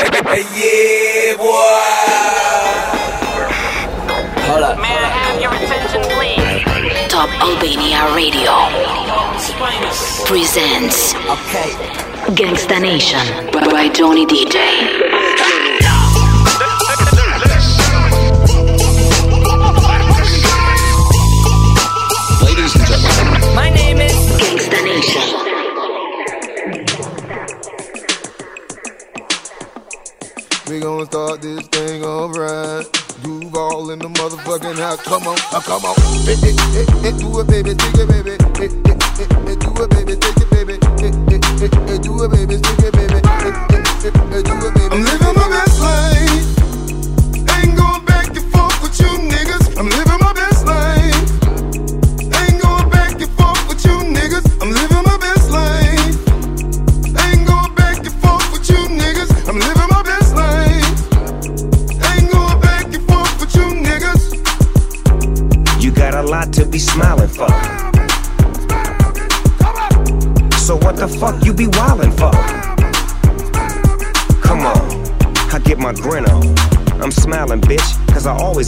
yeah, boy. Hold up. May I have your attention, please? Top Albania Radio presents Okay. Gangsta Nation by Johnny DJ. We gon' start this thing alright. You all in the motherfucking house. Come on, uh, come on. Hey, hey, hey, hey, do it, baby, take it, baby. Hey, hey, hey, do it, baby, take it, baby. Hey, hey, hey, do it, baby, take it, baby. Hey, hey, hey, do it, baby. I'm living my best life.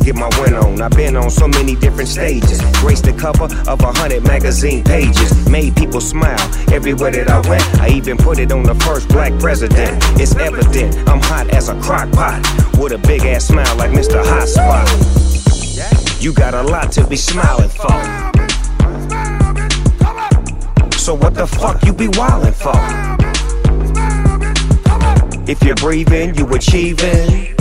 Always get my win on. I've been on so many different stages. Graced the cover of a hundred magazine pages. Made people smile everywhere that I went. I even put it on the first black president. It's evident I'm hot as a crock pot. With a big ass smile like Mr. Hot Spot. You got a lot to be smiling for. So what the fuck you be wildin' for? If you're breathing, you achieving.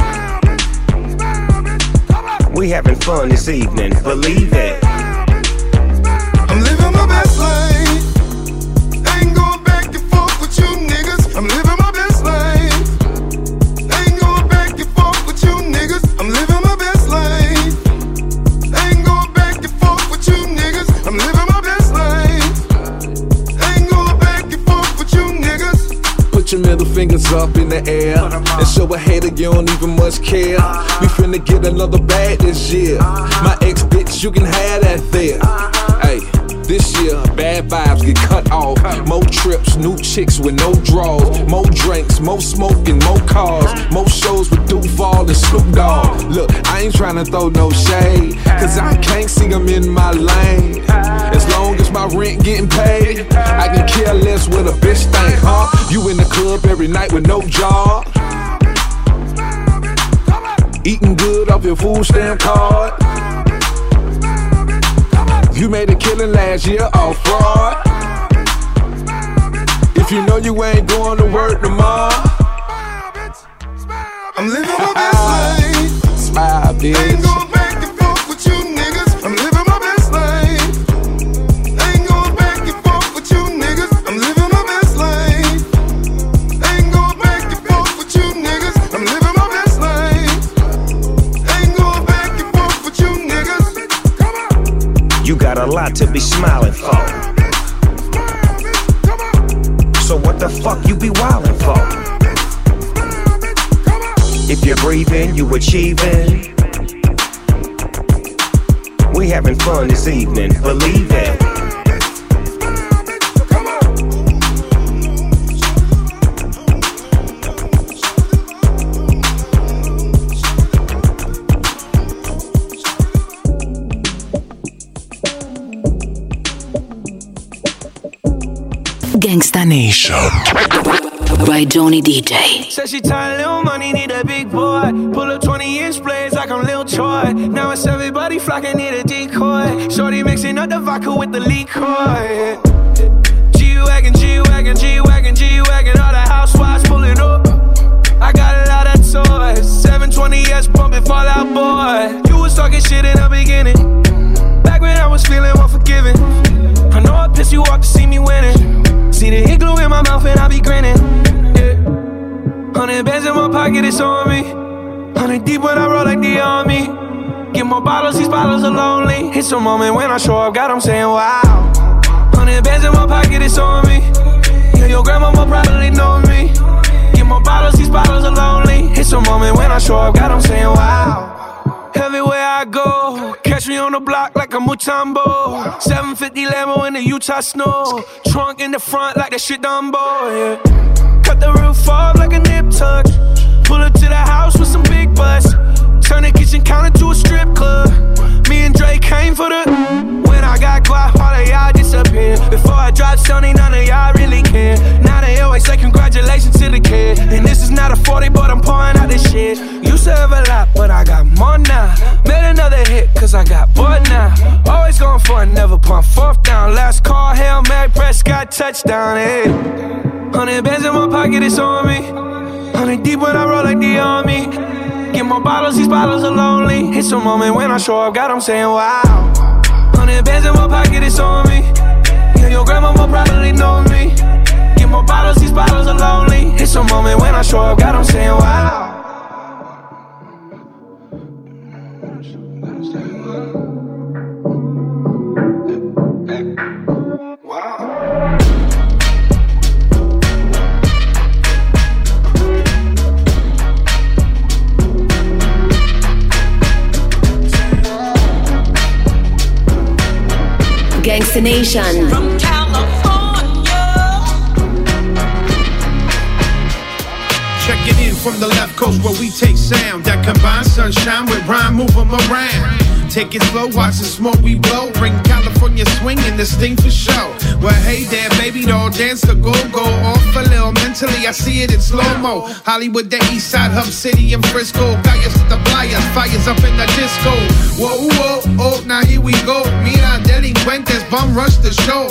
We having fun this evening, believe it. Up in the air and show a hater you don't even much care. We finna get another bag this year. My ex bitch, you can have that there. Hey, this year bad vibes get cut off. Trips, new chicks with no draws. More drinks, more smoking, more cars. More shows with Duval and Snoop Dogg. Look, I ain't tryna throw no shade, cause I can't see them in my lane. As long as my rent getting paid, I can care less what a bitch think, huh? You in the club every night with no job. Eating good off your food stamp card. You made a killing last year off fraud. If you know you ain't going to work tomorrow, I'm living my best ah, life. smile, Ain't bitch. going back and forth with you niggas. I'm living my best life. Ain't going back and forth with you niggas. I'm living my best life. Ain't going back and forth with you niggas. I'm living my best life. Ain't going back and forth with you niggas. Come on. You got a lot to be smiling for. Be wildin' for? If you're breathing, you achieving. We having fun this evening, believe it. Gangsta Nation by Johnny DJ. Said she tired, little money, need a big boy. Pull up 20 inch blades like I'm Lil Troy. Now it's everybody flocking, need a decoy. Shorty mixing up the vodka with the liquor. G Wagon, G Wagon, G Wagon, G Wagon. All the housewives pulling up. I got a lot of toys. 720S pumping Fallout Boy. You was talking shit in the beginning. Back when I was feeling unforgiving. I know I pissed you off to see me winning. See the glue in my mouth and I be grinning. Hundred bands in my pocket, it's on me. Hundred deep when I roll like the army. Get more bottles, these bottles are lonely. It's a moment when I show up, God, I'm saying wow. Hundred bands in my pocket, it's on me. Yeah, your grandma will probably know me. Get more bottles, these bottles are lonely. It's a moment when I show up, God, I'm saying wow. Everywhere I go, catch me on the block like a Mutombo. 750 Lambo in the Utah snow. Trunk in the front like that shit Dumbo, yeah. Cut the roof off like a nip tuck. Pull up to the house with some big bus. Turn the kitchen counter to a strip club. Me and Drake came for the. When I got quiet, all of y'all disappear. Before I drop Sony, none of y'all really care. Now they always say congratulations to the kid. And this is not a 40, but I'm pouring out this shit. Used to have a lot, but I got more now. Made another hit, cause I got bored now. Always going for it, never pump fourth down. Last call, Hail Mary, Prescott, touchdown, Hey. Hundred bands in my pocket, it's on me. Hundred deep when I roll like the army. Get more bottles, these bottles are lonely. It's a moment when I show up, God, I'm saying wow. Hundred bands in my pocket, it's on me. Yeah, your grandma will probably know me. Get more bottles, these bottles are lonely. It's a moment when I show up, God, I'm saying wow. Gangsta Nation. From California. Checking in from the left coast where we take sound that combines sunshine with rhyme, move 'em around. Take it slow, watch the smoke we blow. Bring California swing and this thing for show. Well, hey there, baby doll, dance the go go off a little. Mentally, I see it in slow mo. Hollywood, the East Side, Hub City, and Frisco. Gallas the flyers, fires up in the disco. Whoa, whoa, oh, now here we go. Mira, delincuentes, bum rush the show.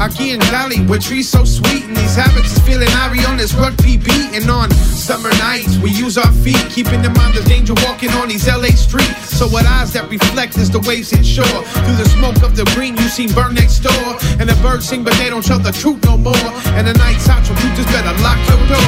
Aquí in Cali, where trees so sweet, and these habits is feeling Ari on this rugby beat. And on summer nights, we use our feet, keeping in mind the danger walking on these LA streets. So what eyes that reflect is the waves hit shore. Through the smoke of the green, you seen burn next door. And the birds sing, but they don't tell the truth no more. And the night's hot, so you just better lock your door.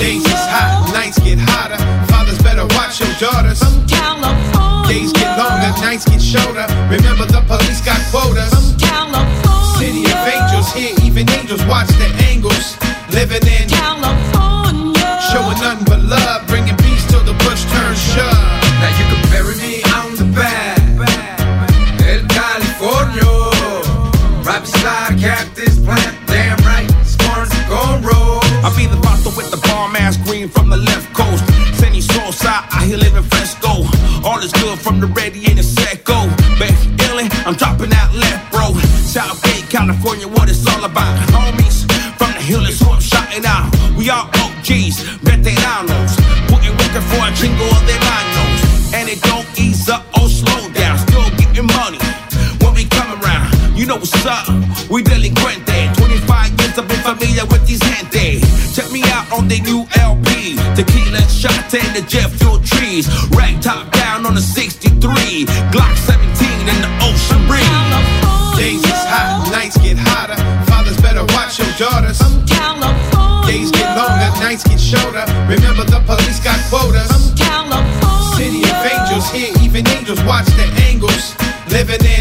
Days is hot, nights get hotter. Fathers better watch your daughters. California. Days get longer, nights get shorter. Remember the police got quotas. California. City of angels, here even angels watch the angles. Living in, California. showing nothing but love, bringing Glock 17 in the ocean breeze. Days is hot, nights get hotter. Fathers better watch your daughters. California. Days get longer, nights get shorter. Remember the police got quotas. California. City of angels, here even angels watch the angles. Living in,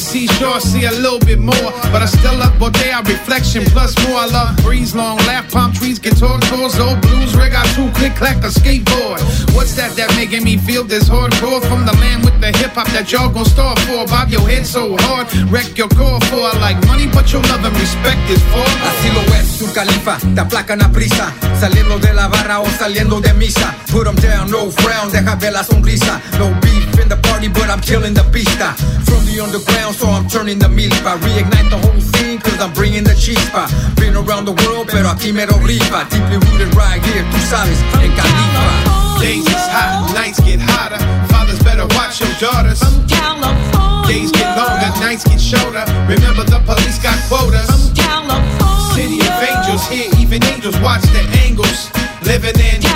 the seashore see a little bit more, but I still love Bodea reflection plus more. I love breeze, long laugh, palm trees, guitar tours, old blues, rig out two click clack a skateboard. What's that that making me feel this hardcore from the land with the hip hop that y'all gon' start for? Bob your head so hard, wreck your core for. I like money, but your love and respect is for. Así lo es, su califa, te aplacan a prisa. Saliendo de la barra o saliendo de misa. Put 'em down, no frown, deja ver la sonrisa. No beef in the party, but I'm killing the pista. Uh, from the underground, so I'm turning the milpa. Uh, reignite the whole scene, cause I'm bringing the chispa. Been around the world, pero aquí me lo rifa. Deeply rooted right here, tú sabes, en Califa. Days is hot, nights get hotter. Fathers better watch your daughters. From California. Days get longer, nights get shorter. Remember the police got quotas. From California. City of angels, here even angels watch the angles. Living in,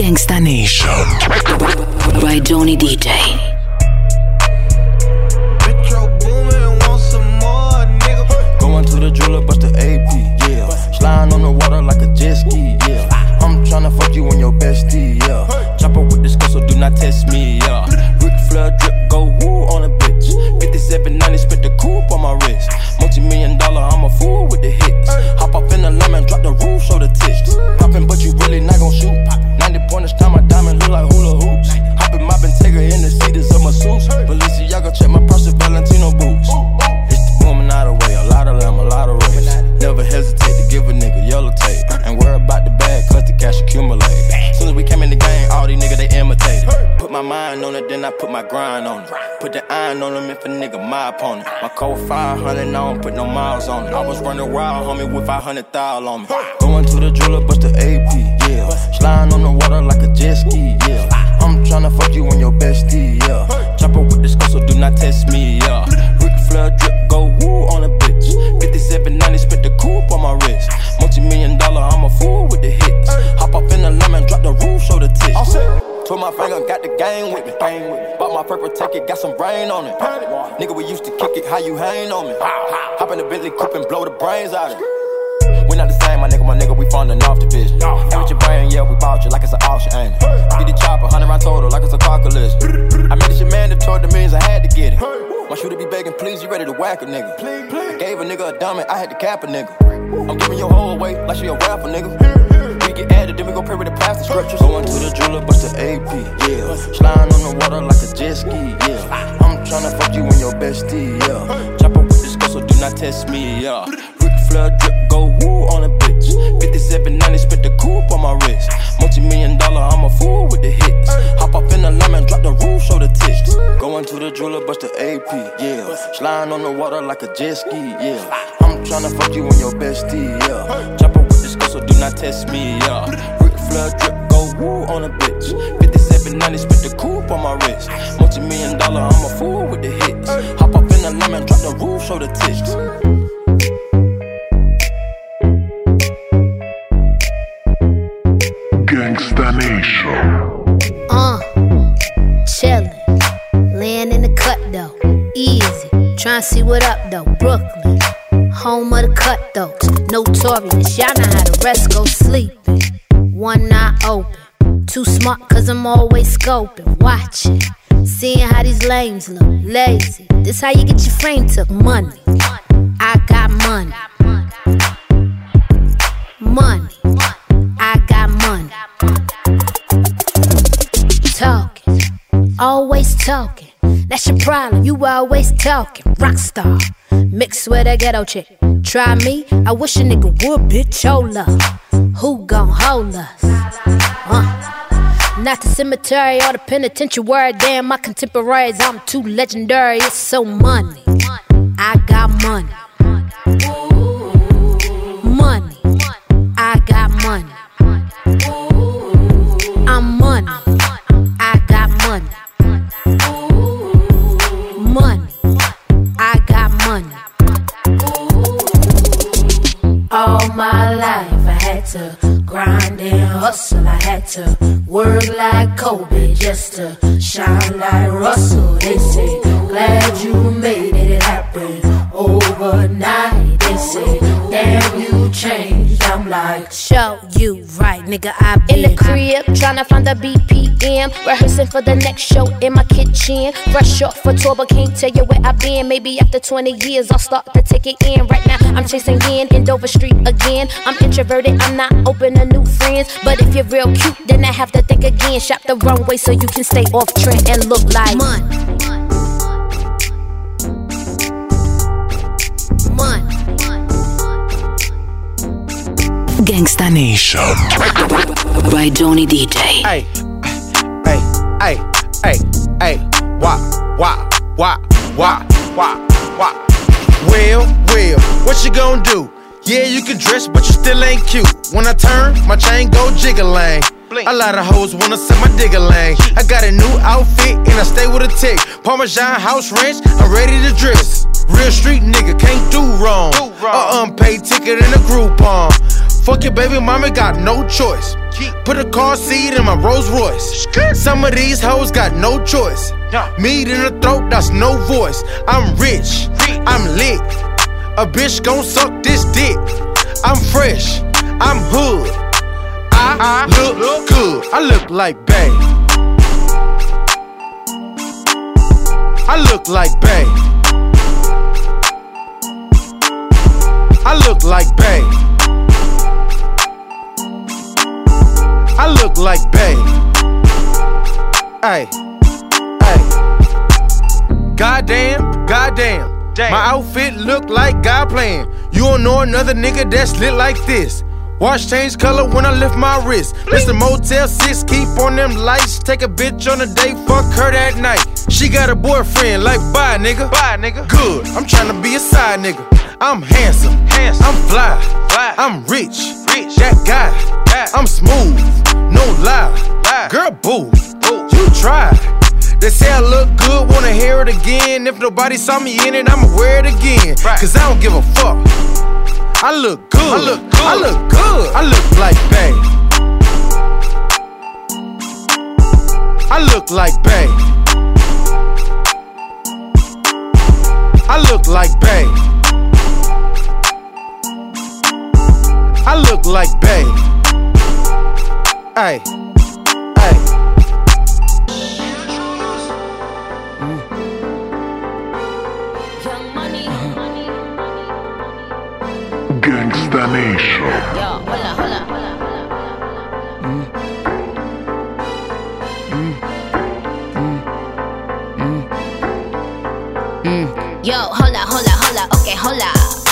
Gangsta Nation. By Johnny DJ. Sliding on the water like a jet ski, yeah. I'm tryna fuck you on your bestie, my mind on it, then I put my grind on it. Put the iron on him if a nigga my opponent. My code 500, I don't put no miles on it. I was running wild, homie, with 500 thou on me. Going to the jeweler, bust the AP, yeah. Sliding on the water like a jet ski, yeah. I'm tryna fuck you on your bestie, yeah. Chopper with the skull, so do not test me, yeah. Ric Flair drip, go woo on a Put my finger, got the gang with me. Bang with me. Bought my purple ticket, got some rain on it. Nigga, we used to kick it, how you hang on me? Hop in the Bentley coupe and blow the brains out of it. We not the same, my nigga, my nigga, we falling off division. Ain't with your brain, yeah, we bought you like it's an auction, ain't it? Get the chopper, 100 round total, like it's a car collision. I made it your man that told the millions I had to get it. Want you to be begging, please, you ready to whack a nigga. I gave a nigga a dummy, I had to cap a nigga. I'm giving your whole away like she a rapper, nigga. Added, then we go pray with the plastic. Going to the jeweler, bust the AP, yeah. Sliding on the water like a jet ski, yeah. I'm tryna fuck you and your bestie, yeah. Chopper with this girl, so do not test me, yeah. Ric Flair drip, go woo on a bitch. 5790, spit the coupe on my wrist. Multi million dollar, I'm a fool with the hits. Hop up in the lemon, drop the roof, show the tits. Going to the jeweler, bust the AP, yeah. Sliding on the water like a jet ski, yeah. I'm tryna fuck you and your bestie, yeah. Chop with this girl, so do not test me, yeah. Ric Flair drip, go woo on a bitch. 5790, spit the coupe on my wrist. Multi million dollar, I'm a fool with the hits. Hop up in the lemon, drop the roof, show the tits. Gangsta Nation. Uh, chillin', laying in the cut though, easy. Tryna see what up though, Brooklyn, home of the cutthroats, notorious. Y'all know how the rest go sleeping. One eye open, too smart cause I'm always scoping, watching, seeing how these lames look, lazy. This how you get your frame took, money. I got money, money. I got money. Talking, always talking. That's your problem, you always talking. Rockstar, mixed with a ghetto chick. Try me, I wish a nigga would, bitch. Hold up. Who gon' hold us? Uh. Not the cemetery or the penitentiary. Damn, my contemporaries, I'm too legendary. It's so money. I got. Money. Hustle. I had to work like Kobe just to shine like Russell. They say, glad you made it happen overnight. They say, like, show you right, nigga. I been In the crib, tryna find the BPM. Rehearsing for the next show in my kitchen. Fresh off for tour, but can't tell you where I've been. Maybe after 20 years, I'll start to take it in. Right now, I'm chasing in in Dover Street again. I'm introverted, I'm not open to new friends. But if you're real cute, then I have to think again. Shop the wrong way so you can stay off trend and look like money. Money. Gangsta Nation. By Johnny DJ. Hey, hey, hey, hey, hey, wah, wah, wah, wah, wah, wah. Well, well, what you gonna do? Yeah, you can dress, but you still ain't cute. When I turn, my chain go jiggling. A lot of hoes wanna set my digger lane. I got a new outfit and I stay with a tick. Parmesan house ranch, I'm ready to dress. Real street nigga, can't do wrong. A unpaid ticket in a Groupon. Fuck your baby mama, got no choice. Put a car seat in my Rolls Royce. Some of these hoes got no choice. Meat in the throat, that's no voice. I'm rich, I'm lit. A bitch gon' suck this dick. I'm fresh, I'm hood. I look good, I look like bae. I look like bae. I look like bae. I look like bae. Hey, hey. Goddamn, goddamn. My outfit look like God playing. You don't know another nigga that's lit like this. Watch change color when I lift my wrist. Mr. Motel 6, keep on them lights. Take a bitch on a date, fuck her that night. She got a boyfriend, like bye nigga. Bye nigga. Good, I'm tryna be a side nigga. I'm handsome, handsome. I'm fly, fly. I'm rich, rich. That guy, I'm smooth, no lie. Girl, boo, boo. you try. They say I look good, wanna hear it again. If nobody saw me in it, I'ma wear it again. Cause I don't give a fuck. I look good. I look good. I look good. I look like Bay. I look like Bay. I look like Bay. I look like Bay. Hey, hey. Gangsta Nation. Yo, hold up, hold up. Mm. Yo, hola, hola, hola, okay, hola.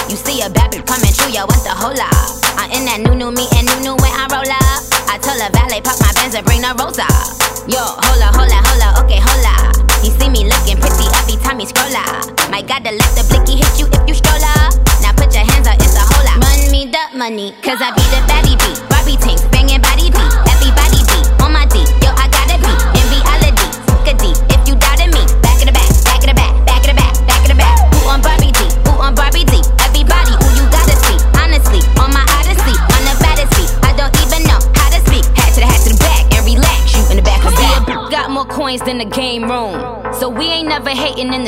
You see a bad bitch coming through, yo, what's the hola? In that new new me and new new when I roll up. I told a valet pop my Benz and bring the rosa. Yo, hola, hola, hola, okay, hola. He see me looking pretty every time he scroll up. My God, the let the blicky hit you if you stroll up. Now put your hands up, it's a hola. Run me the money, cause I be the baddie beat.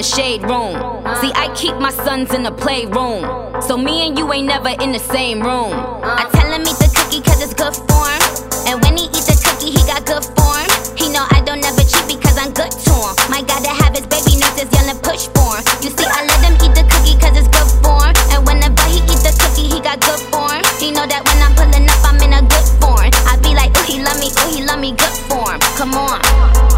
The shade room. See, I keep my sons in the playroom. So me and you ain't never in the same room. I tell him eat the cookie cause it's good form. And when he eat the cookie, he got good form. He know I don't never cheat because I'm good to him. My God, to have his baby young and push for him. You see, I let him eat the cookie cause it's good form. And whenever he eat the cookie, he got good form. He know that when I'm pulling up, I'm in a good form. I be like, ooh, he love me, ooh, he love me, good form. Come on.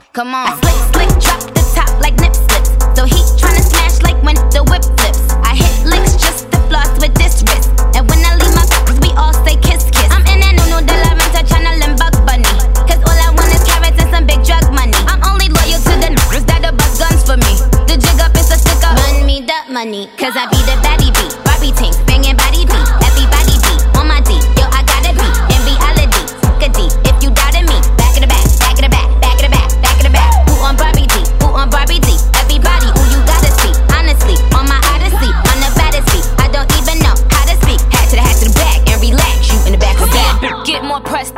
Good. Come on. I Slick, slick, drop the top like nip slips. So he tryna smash like when the whip flips. I hit licks just to floss with this wrist.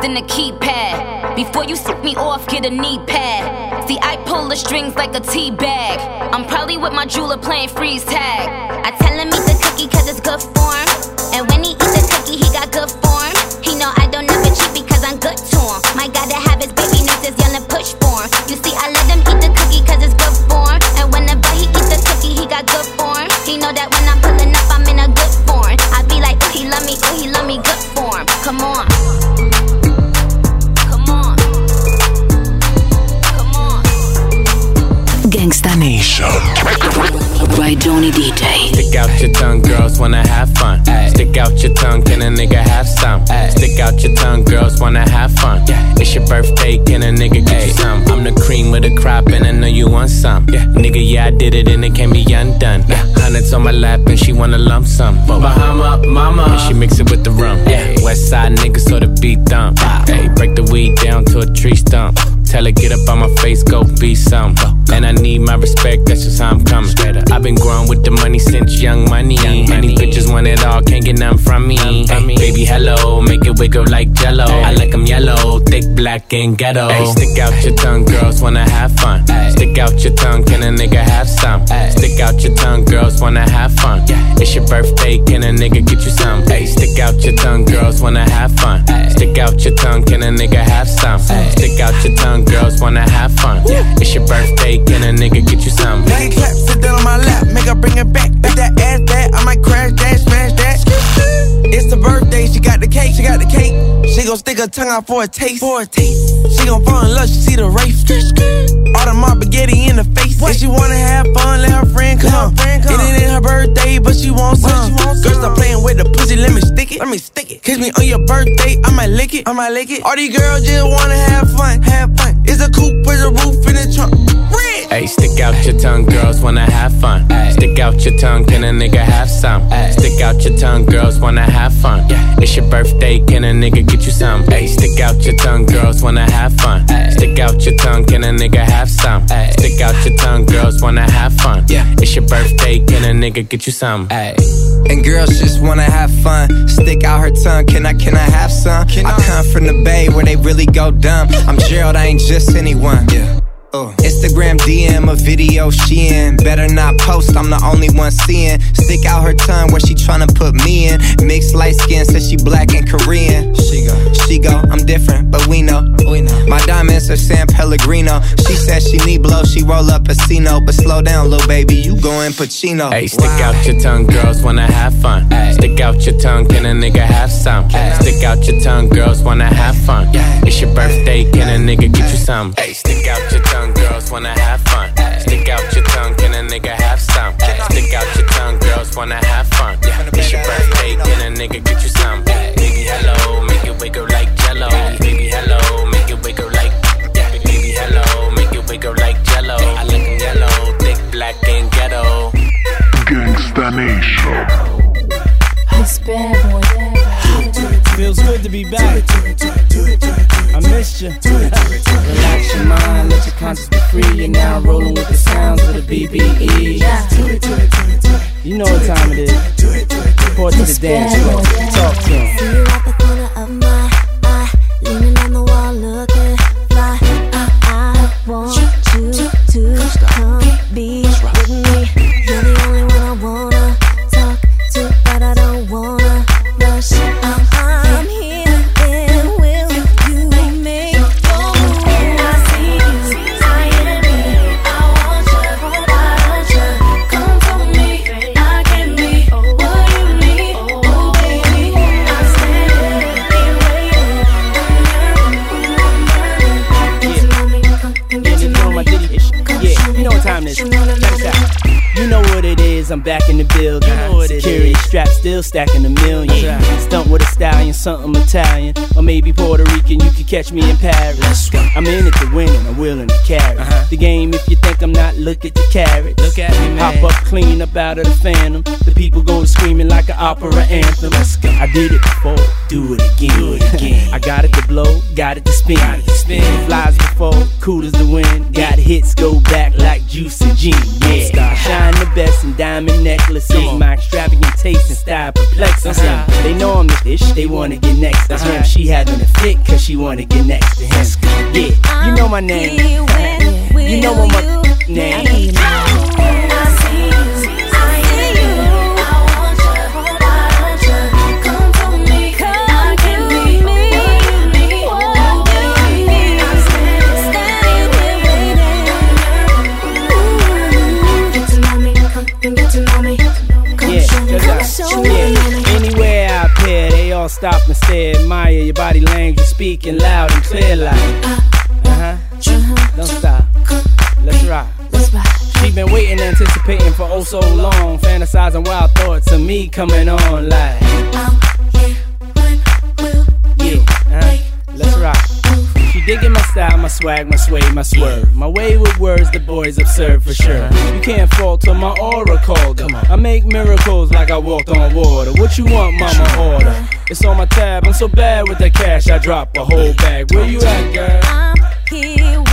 Than the keypad. Before you sit me off, get a knee pad. See, I pull the strings like a tea bag. I'm probably with my jeweler playing freeze tag. I tell out your tongue, girls wanna have fun. Stick out your tongue, can a nigga have some? Stick out your tongue, girls wanna have fun. It's your birthday, can a nigga get you some? I'm the cream with the crop, and I know you want some. Yeah. Nigga, yeah, I did it, and it can't be undone. Hundreds on my lap, and she wanna lump sum. Bahama, mama, and she mix it with the rum. West side niggas, so the beat dump. Hey, break the weed down to a tree stump. Tell her get up on my face, go be some. And I need my respect, that's just how I'm coming. I've been growing with the money since young money. Many bitches want it all, can't get none from me. Hey, baby, hello, make it wiggle like jello. I like 'em yellow, thick, black, and ghetto. Hey, stick out your tongue, girls wanna have fun. Stick out your tongue, can a nigga have some? Stick out your tongue, girls wanna have fun. It's your birthday, can a nigga get you some? Hey, stick out your tongue, girls wanna have fun. Stick out your tongue, can a nigga have some? Stick out your tongue, girls wanna have fun. It's your birthday, her tongue out for a taste. For a taste. She gon' fall in love, she see the race. Audemars spaghetti in the face. If she wanna have fun, let her friend come. Friend come. It ain't her birthday, but she wants some. Girl, stop playing with the pussy, let me stick it. Let me stick it. Kiss me on your birthday, I might lick it. I might lick it. All these girls just wanna have fun, have fun. It's a coupe with a roof in the trunk. Hey, stick out your tongue, girls wanna have fun. Stick out your tongue, can a nigga have some? Stick out your tongue, girls wanna have fun. It's your birthday, can a nigga get you some? Hey, stick out your tongue, girls wanna have fun. Stick out your tongue, can a nigga have some? Stick out your tongue, girls wanna have fun. Yeah, it's your birthday, can a nigga get you some? Hey and girls just wanna have fun. Stick out her tongue, can I, can I have some? I come from the bay where they really go dumb. I'm Gerald, I ain't just anyone. Yeah. Uh. Instagram DM a video she in. Better not post, I'm the only one seeing. Stick out her tongue where she tryna put me in. Mixed light skin, says she black and Korean. She go, she go, I'm different, but we know. We know. My diamonds are San Pellegrino. She says she need blow, she roll up Pacino. But slow down, little baby, you going Pacino. Hey, stick out your tongue, girls wanna have fun. Stick out your tongue, can a nigga have some? Stick out your tongue, girls wanna have fun. It's your birthday, can a nigga get you some? Hey, stick out your tongue, girls wanna have fun. Stick out your tongue, can a nigga have some? Stick out your tongue, girls wanna have fun. Yeah, It's your birthday, can a nigga stacking a million. Stunt with a stallion, something Italian. Or maybe Puerto Rican, you catch me in Paris. I'm in it to win and I'm willing to carry. Uh-huh. The game, if you think I'm not, look at the carrots. Look at me, man. Hop up clean up out of the phantom. The people go screaming like an opera anthem. I did it before, do it again. Do it again. I got it to blow, got it to spin. Got it to spin. Flies before, cool as the wind. Got hits, go back like juice and gin. Yeah, shine the best in diamond necklaces. My extravagant taste and style perplexes uh-huh. them. They know I'm the dish, they wanna get next to him. Uh-huh. She having a fit, cause she wanna get next to him. Yeah, you know my name. You know my name. Stop and stare, admire your body language, speaking loud and clear like. Uh huh. Don't stop. Let's rock. She been waiting, anticipating for oh so long, fantasizing wild thoughts of me coming on like. Yeah, uh-huh. Let's rock. She digging my style, my swag, my sway, my swerve. My way with words, the boys observe for sure. You can't falter my aura called. I make miracles like I walked on water. What you want, mama? Order. It's on my tab. I'm so bad with the cash, I drop a whole bag. Where you at, girl? I'm here